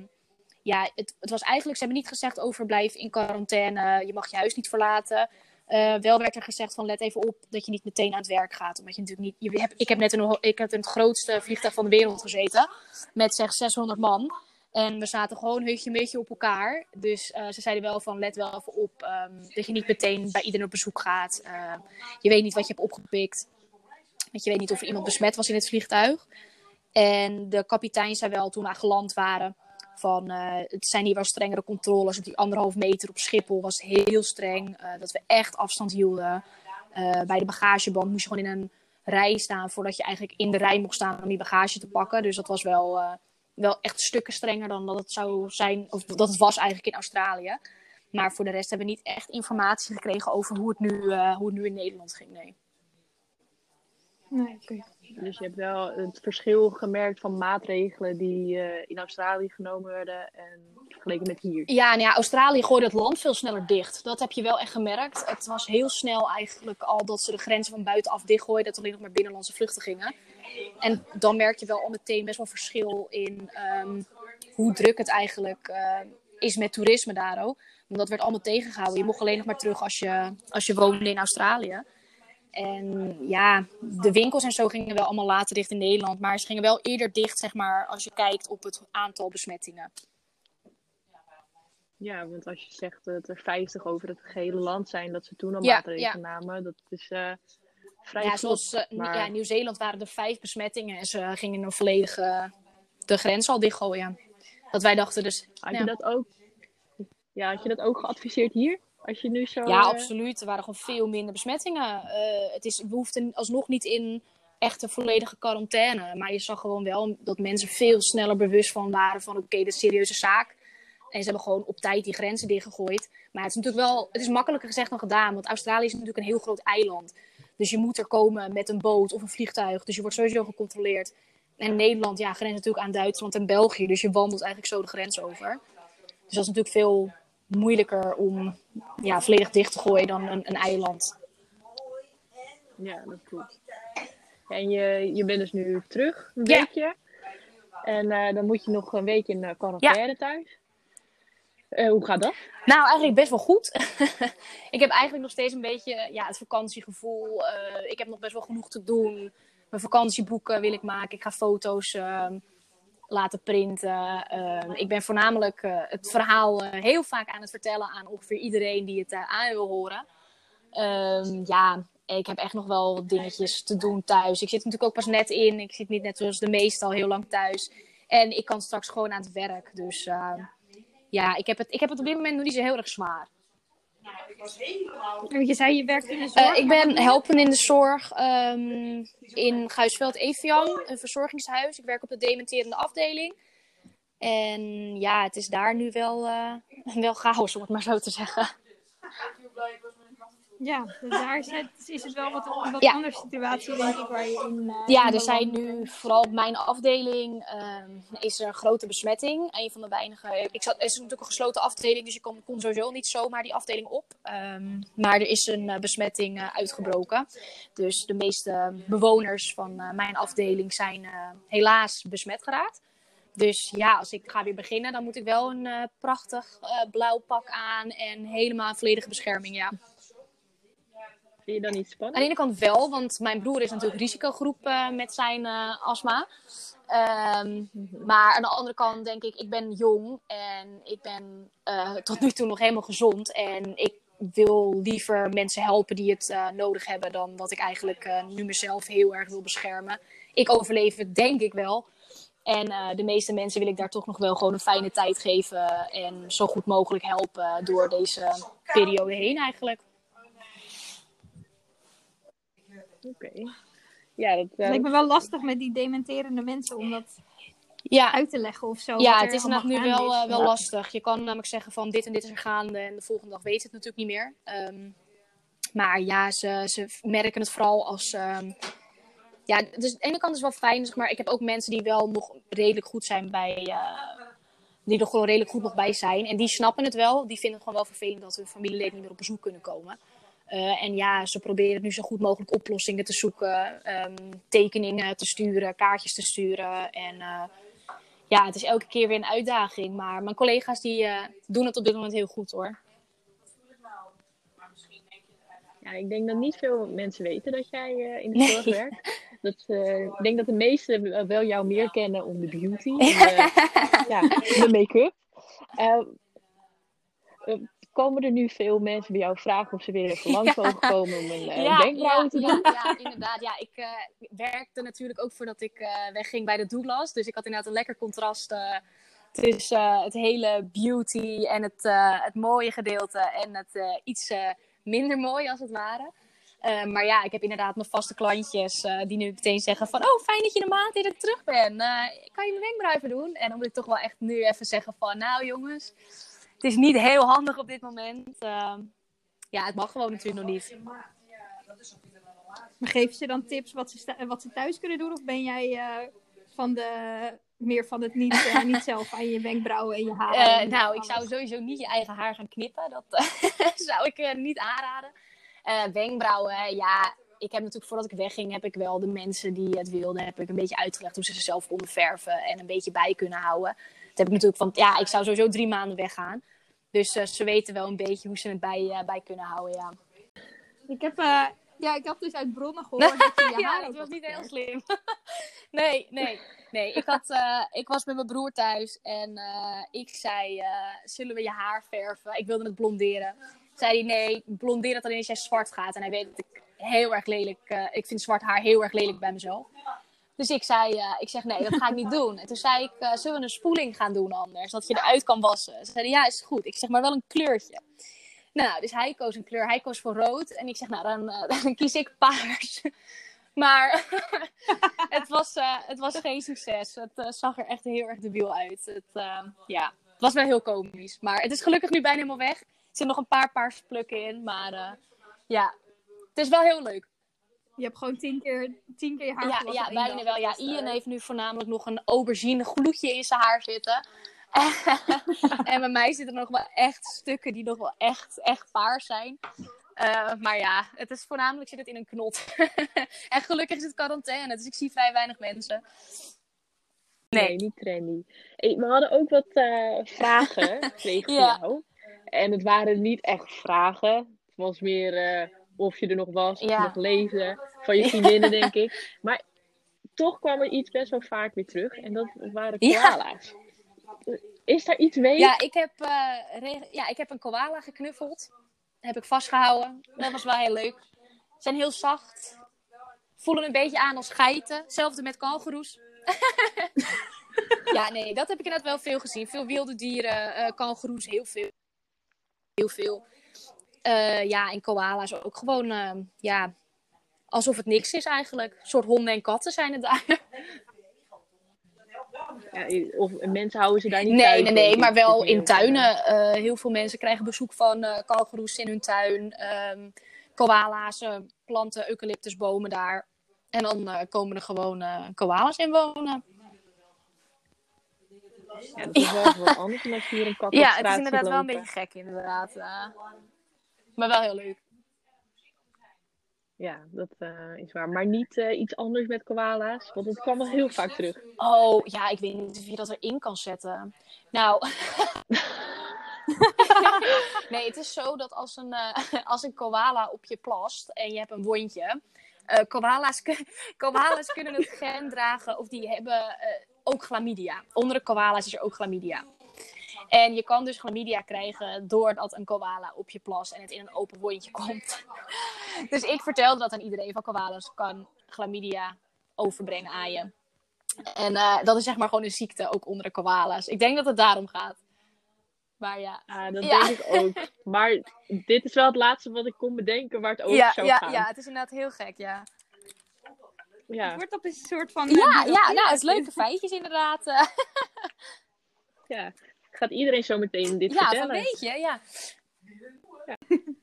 ja, het, het was eigenlijk, ze hebben niet gezegd overblijf in quarantaine, je mag je huis niet verlaten. Eh, wel werd er gezegd van let even op dat je niet meteen aan het werk gaat. Omdat je natuurlijk niet. Je hebt, ik heb net in, ik heb in het grootste vliegtuig van de wereld gezeten. Met zeg 600 man. En we zaten gewoon hutje een beetje op elkaar. Dus eh, ze zeiden wel van let wel even op ehm, dat je niet meteen bij iedereen op bezoek gaat. Eh, je weet niet wat je hebt opgepikt. Want je weet niet of er iemand besmet was in het vliegtuig. En de kapitein zei wel toen we geland waren van eh, het zijn hier wel strengere controles. Op die anderhalf meter op Schiphol was heel streng. eh, dat we echt afstand hielden. Bij de bagageband moest je gewoon in een rij staan voordat je eigenlijk in de rij mocht staan om die bagage te pakken. Dus dat was wel, wel echt stukken strenger dan dat het zou zijn, of dat het was eigenlijk in Australië. Maar voor de rest hebben we niet echt informatie gekregen over hoe het nu, eh, hoe het nu in Nederland ging. Nee.
Dus je hebt wel het verschil gemerkt van maatregelen die eh, in Australië genomen werden en vergeleken met hier.
Ja, nou ja, Australië gooide het land veel sneller dicht. Dat heb je wel echt gemerkt. Het was heel snel eigenlijk al dat ze de grenzen van buitenaf dichtgooiden. Dat er alleen nog maar binnenlandse vluchten gingen. En dan merk je wel al meteen best wel verschil in ehm, hoe druk het eigenlijk eh, is met toerisme daar ook. Want dat werd allemaal tegengehouden. Je mocht alleen nog maar terug als je, als je woonde in Australië. En ja, de winkels en zo gingen wel allemaal later dicht in Nederland. Maar ze gingen wel eerder dicht, zeg maar, als je kijkt op het aantal besmettingen.
Ja, want als je zegt dat er 50 over het gehele land zijn, dat ze toen al
Ja,
maatregelen namen, dat is eh, vrij
Ja, zoals eh,
maar-
ja, Nieuw-Zeeland waren er vijf besmettingen en ze gingen een volledige de grens al dichtgooien. Dat wij dachten dus.
Had
ja.
je dat ook? Ja, had je dat ook geadviseerd hier? Als je nu zo.
Ja,
eh,
absoluut. Er waren gewoon veel minder besmettingen. Eh, het is, we hoefden alsnog niet in echt een volledige quarantaine. Maar je zag gewoon wel dat mensen veel sneller bewust van waren van oké, dit is een serieuze zaak. En ze hebben gewoon op tijd die grenzen dichtgegooid. Maar het is natuurlijk wel, het is makkelijker gezegd dan gedaan. Want Australië is natuurlijk een heel groot eiland. Dus je moet er komen met een boot of een vliegtuig. Dus je wordt sowieso gecontroleerd. En Nederland, ja, grens natuurlijk aan Duitsland en België. Dus je wandelt eigenlijk zo de grens over. Dus dat is natuurlijk veel moeilijker om ja, volledig dicht te gooien dan een, een eiland.
Ja, dat klopt. En je, je bent dus nu terug, een
Ja.
weekje. En eh, dan moet je nog een week in eh, quarantaine thuis. Eh, hoe gaat dat?
Nou, eigenlijk best wel goed. ik heb eigenlijk nog steeds een beetje ja, het vakantiegevoel. Eh, ik heb nog best wel genoeg te doen. Mijn vakantieboeken wil ik maken. Ik ga foto's ehm, laten printen. Ehm, ik ben voornamelijk eh, het verhaal eh, heel vaak aan het vertellen aan ongeveer iedereen die het eh, aan wil horen. Ehm, ja, ik heb echt nog wel dingetjes te doen thuis. Ik zit natuurlijk ook pas net in. Ik zit niet net zoals de meesten al heel lang thuis. En ik kan straks gewoon aan het werk. Dus eh, ja, ik heb, het, ik heb het op dit moment nog niet zo heel erg zwaar.
Want Je zei je werkt in de zorg.
Eh, ik ben helpen in de zorg ehm, in Guisveld Evian, een verzorgingshuis. Ik werk op de dementerende afdeling. En ja, het is daar nu wel, eh, wel chaos, om het maar zo te zeggen.
Ja, dus daar is het, is het wel wat, een wat
Ja.
andere situatie, denk ik, waar je in. eh,
Ja,
in
er zijn nu, vooral op mijn afdeling, ehm, is er een grote besmetting. Een van de weinige. Ik zat, het is natuurlijk een gesloten afdeling, dus je kon, kon sowieso niet zomaar die afdeling op. Ehm, maar er is een eh, besmetting eh, uitgebroken. Dus de meeste bewoners van mijn afdeling zijn helaas besmet geraakt. Dus ja, als ik ga weer beginnen, dan moet ik wel een prachtig blauw pak aan en helemaal volledige bescherming. Ja.
Je dan niet
Aan
spannend?
de ene kant wel, want mijn broer is natuurlijk risicogroep eh, met zijn eh, astma. Ehm, maar aan de andere kant denk ik, ik ben jong en ik ben eh, tot nu toe nog helemaal gezond. En ik wil liever mensen helpen die het nodig hebben dan dat ik eigenlijk nu mezelf heel erg wil beschermen. Ik overleef het denk ik wel. En de meeste mensen wil ik daar toch nog wel gewoon een fijne tijd geven en zo goed mogelijk helpen door deze periode heen eigenlijk.
Oké. Ja, dat, eh,
lijkt me wel lastig met die dementerende mensen om dat
Ja,
uit te leggen of zo.
Ja, het is inderdaad nu wel, eh, wel lastig. Je kan namelijk zeggen van dit en dit is er gaande en de volgende dag weet het natuurlijk niet meer. Ehm, maar ja, ze, ze merken het vooral als... ehm, ja, dus aan de ene kant is het wel fijn, zeg maar ik heb ook mensen die wel nog redelijk goed zijn bij... eh, die er gewoon redelijk goed nog bij zijn. En die snappen het wel. Die vinden het gewoon wel vervelend dat hun familieleden niet meer op bezoek kunnen komen. Eh, en ja, ze proberen nu zo goed mogelijk oplossingen te zoeken. ehm, tekeningen te sturen, kaartjes te sturen. En eh, ja, het is elke keer weer een uitdaging. Maar mijn collega's die eh, doen het op dit moment heel goed hoor.
ja, ik denk dat niet veel mensen weten dat jij in de zorg werkt. Dat, ik denk dat de meesten wel jou meer kennen om de beauty, de, ja, de make-up. Komen er nu veel mensen bij jou vragen of ze weer even langs
Ja.
mogen komen om een uh, wenkbrauwen te
ja,
doen?
Ja, inderdaad. Ja, ik eh, werkte natuurlijk ook voordat ik eh, wegging bij de Douglas. Dus ik had inderdaad een lekker contrast tussen het hele beauty en het, het mooie gedeelte en het iets minder mooi als het ware. Maar ja, ik heb inderdaad mijn vaste klantjes die nu meteen zeggen van... Oh, fijn dat je de maand eerder terug bent. Kan je mijn wenkbrauw even doen? En dan moet ik toch wel echt nu even zeggen van... Nou jongens, het is niet heel handig op dit moment. Eh, ja, het mag gewoon natuurlijk nog niet.
Maar geven ze dan tips wat ze, wat ze thuis kunnen doen? Of ben jij eh, van de, meer van het niet, eh, niet zelf aan je wenkbrauwen en je haar?
Eh, nou, ik zou sowieso niet je eigen haar gaan knippen. Dat zou ik niet aanraden. Wenkbrauwen, ja. Ik heb natuurlijk voordat ik wegging, heb ik wel de mensen die het wilden, heb ik een beetje uitgelegd hoe ze ze zelf konden verven en een beetje bij kunnen houden. Dat heb ik natuurlijk van, ja, ik zou sowieso drie maanden weggaan. Dus eh, ze weten wel een beetje hoe ze het bij, eh, bij kunnen houden, ja.
Ik heb, eh, ja, ik had dus uit bronnen gehoord dat je je
ja, dat was niet heel slim. nee, nee, nee. Ik, had, ik was met mijn broer thuis en ik zei, zullen we je haar verven? Ik wilde het blonderen. Zei hij, nee, blondeer het alleen als jij zwart gaat. En hij weet dat ik heel erg lelijk, ik vind zwart haar heel erg lelijk bij mezelf. Dus ik zei, eh, ik zeg, nee, dat ga ik niet doen. En toen zei ik, eh, zullen we een spoeling gaan doen anders? Dat je eruit kan wassen. Ze zeiden, ja, is goed. Ik zeg, maar wel een kleurtje. Nou, dus hij koos een kleur. Hij koos voor rood. En ik zeg, nou, dan, eh, dan kies ik paars. Maar het, was, het was geen succes. Het zag er echt heel erg debiel uit. Het, ja, het was wel heel komisch. Maar het is gelukkig nu bijna helemaal weg. Er zitten nog een paar paarse plukken in. Maar ja, het is wel heel leuk.
Je hebt gewoon tien keer, tien keer je haar
Ja,
gewassen
ja bijna
dag.
wel. Ja,
is, eh,
Ian heeft nu voornamelijk nog een aubergine gloedje in zijn haar zitten. en bij mij zitten er nog wel echt stukken die nog wel echt, echt paars zijn. Eh, maar ja, het is voornamelijk zit het in een knot. en gelukkig is het quarantaine, dus ik zie vrij weinig mensen.
Nee,
Nee.
niet trendy. Hey, we hadden ook wat eh, vragen gekregen
Ja.
voor jou. En het waren niet echt vragen. Het was meer eh, of je er nog was, of
Ja.
je nog leefde. Van je vriendinnen, denk ik. Maar toch kwam er iets best wel vaak weer terug. En dat waren
Ja.
koala's. Is daar iets mee?
Ja, ik heb, eh, ja, ik heb een koala geknuffeld. Heb ik vastgehouden. Dat was wel heel leuk. Ze zijn heel zacht. Voelen een beetje aan als geiten. Hetzelfde met kangoeroes. ja, nee, dat heb ik inderdaad wel veel gezien. Veel wilde dieren, eh kangoeroes, heel veel. Heel veel. Eh, ja, en koala's ook gewoon, eh, ja, alsof het niks is eigenlijk. Een soort honden en katten zijn het daar.
Ja, of mensen houden ze daar niet
Nee,
thuis,
nee, nee, maar wel in tuinen. Eh, heel veel mensen krijgen bezoek van eh kangoeroes in hun tuin. ehm koala's eh, planten eucalyptusbomen daar. En dan eh, komen er gewoon eh koala's in wonen.
Ja, dat is wel anders dan als je hier een kat op
Ja, het is inderdaad wel een beetje gek inderdaad. Maar wel heel leuk.
Ja, dat eh, is waar. Maar niet eh, iets anders met koala's. Want het kwam wel heel vaak terug.
Oh, ja, ik weet niet of je dat erin kan zetten. Nou, nee, het is zo dat als een, eh, als een koala op je plast en je hebt een wondje. koala's, koala's kunnen het gen dragen of die hebben ook chlamydia. Onder de koala's is er ook chlamydia. En je kan dus chlamydia krijgen doordat een koala op je plast en het in een open wondje komt. dus ik vertelde dat aan iedereen van koala's kan chlamydia overbrengen aan je. En eh, dat is zeg maar gewoon een ziekte, ook onder de koala's. Ik denk dat het daarom gaat. Maar ja,
Ah, dat
Ja.
denk ik ook. Maar dit is wel het laatste wat ik kon bedenken waar het over
ja,
zou
ja,
gaan.
ja, het is inderdaad heel gek, ja.
Ja.
Het wordt op een soort van...
Ja, ja, nou, het is leuke feitjes inderdaad. eh.
ja. Gaat iedereen zo meteen dit
ja,
vertellen?
weet je, ja.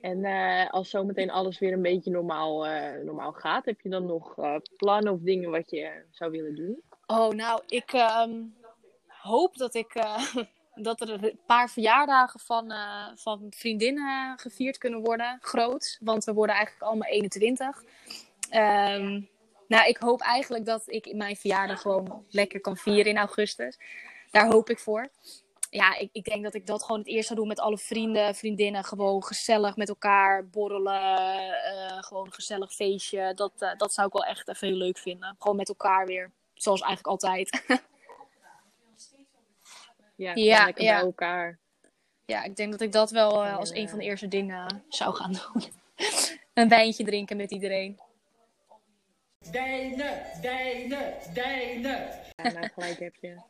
En eh, als zometeen alles weer een beetje normaal, eh, normaal gaat, heb je dan nog eh, plannen of dingen wat je zou willen doen?
Oh, nou, ik ehm, hoop dat ik... dat er een paar verjaardagen van, van vriendinnen gevierd kunnen worden. Groot, want we worden eigenlijk allemaal 21. Ehm, nou, ik hoop eigenlijk dat ik mijn verjaardag gewoon lekker kan vieren in augustus. Daar hoop ik voor. Ja, ik, ik denk dat ik dat gewoon het eerst zou doen met alle vrienden, vriendinnen. Gewoon gezellig met elkaar borrelen. eh, gewoon een gezellig feestje. Dat, eh, dat zou ik wel echt even heel leuk vinden. Gewoon met elkaar weer. Zoals eigenlijk altijd.
Ja,
Ja,
lekker
ja.
bij elkaar.
ja, ik denk dat ik dat wel eh, als een van de eerste dingen zou gaan doen. een wijntje drinken met iedereen.
Dijnen, dijnen, dijnen.
Ja, nou, gelijk heb je.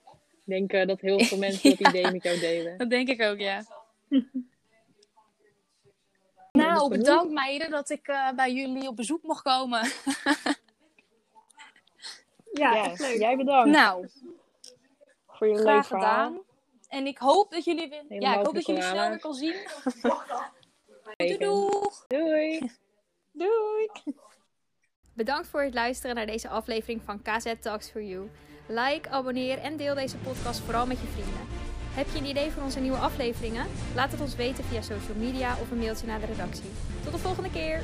Ik denk dat heel veel mensen dat idee met jou delen.
Dat denk ik ook, ja. nou,
genoeg.
bedankt meiden dat ik eh, bij jullie op bezoek mocht komen.
Ja,
Ja,
echt leuk.
jij bedankt
nou,
voor je leuk
graag
verhaal.
gedaan. En ik hoop dat jullie, weer, ja, ik hoop dat jullie snel weer kan zien. Doei doeg!
Doei!
Doei!
Bedankt voor het luisteren naar deze aflevering van KZ Talks for You. Like, abonneer en deel deze podcast vooral met je vrienden. Heb je een idee voor onze nieuwe afleveringen? Laat het ons weten via social media of een mailtje naar de redactie. Tot de volgende keer!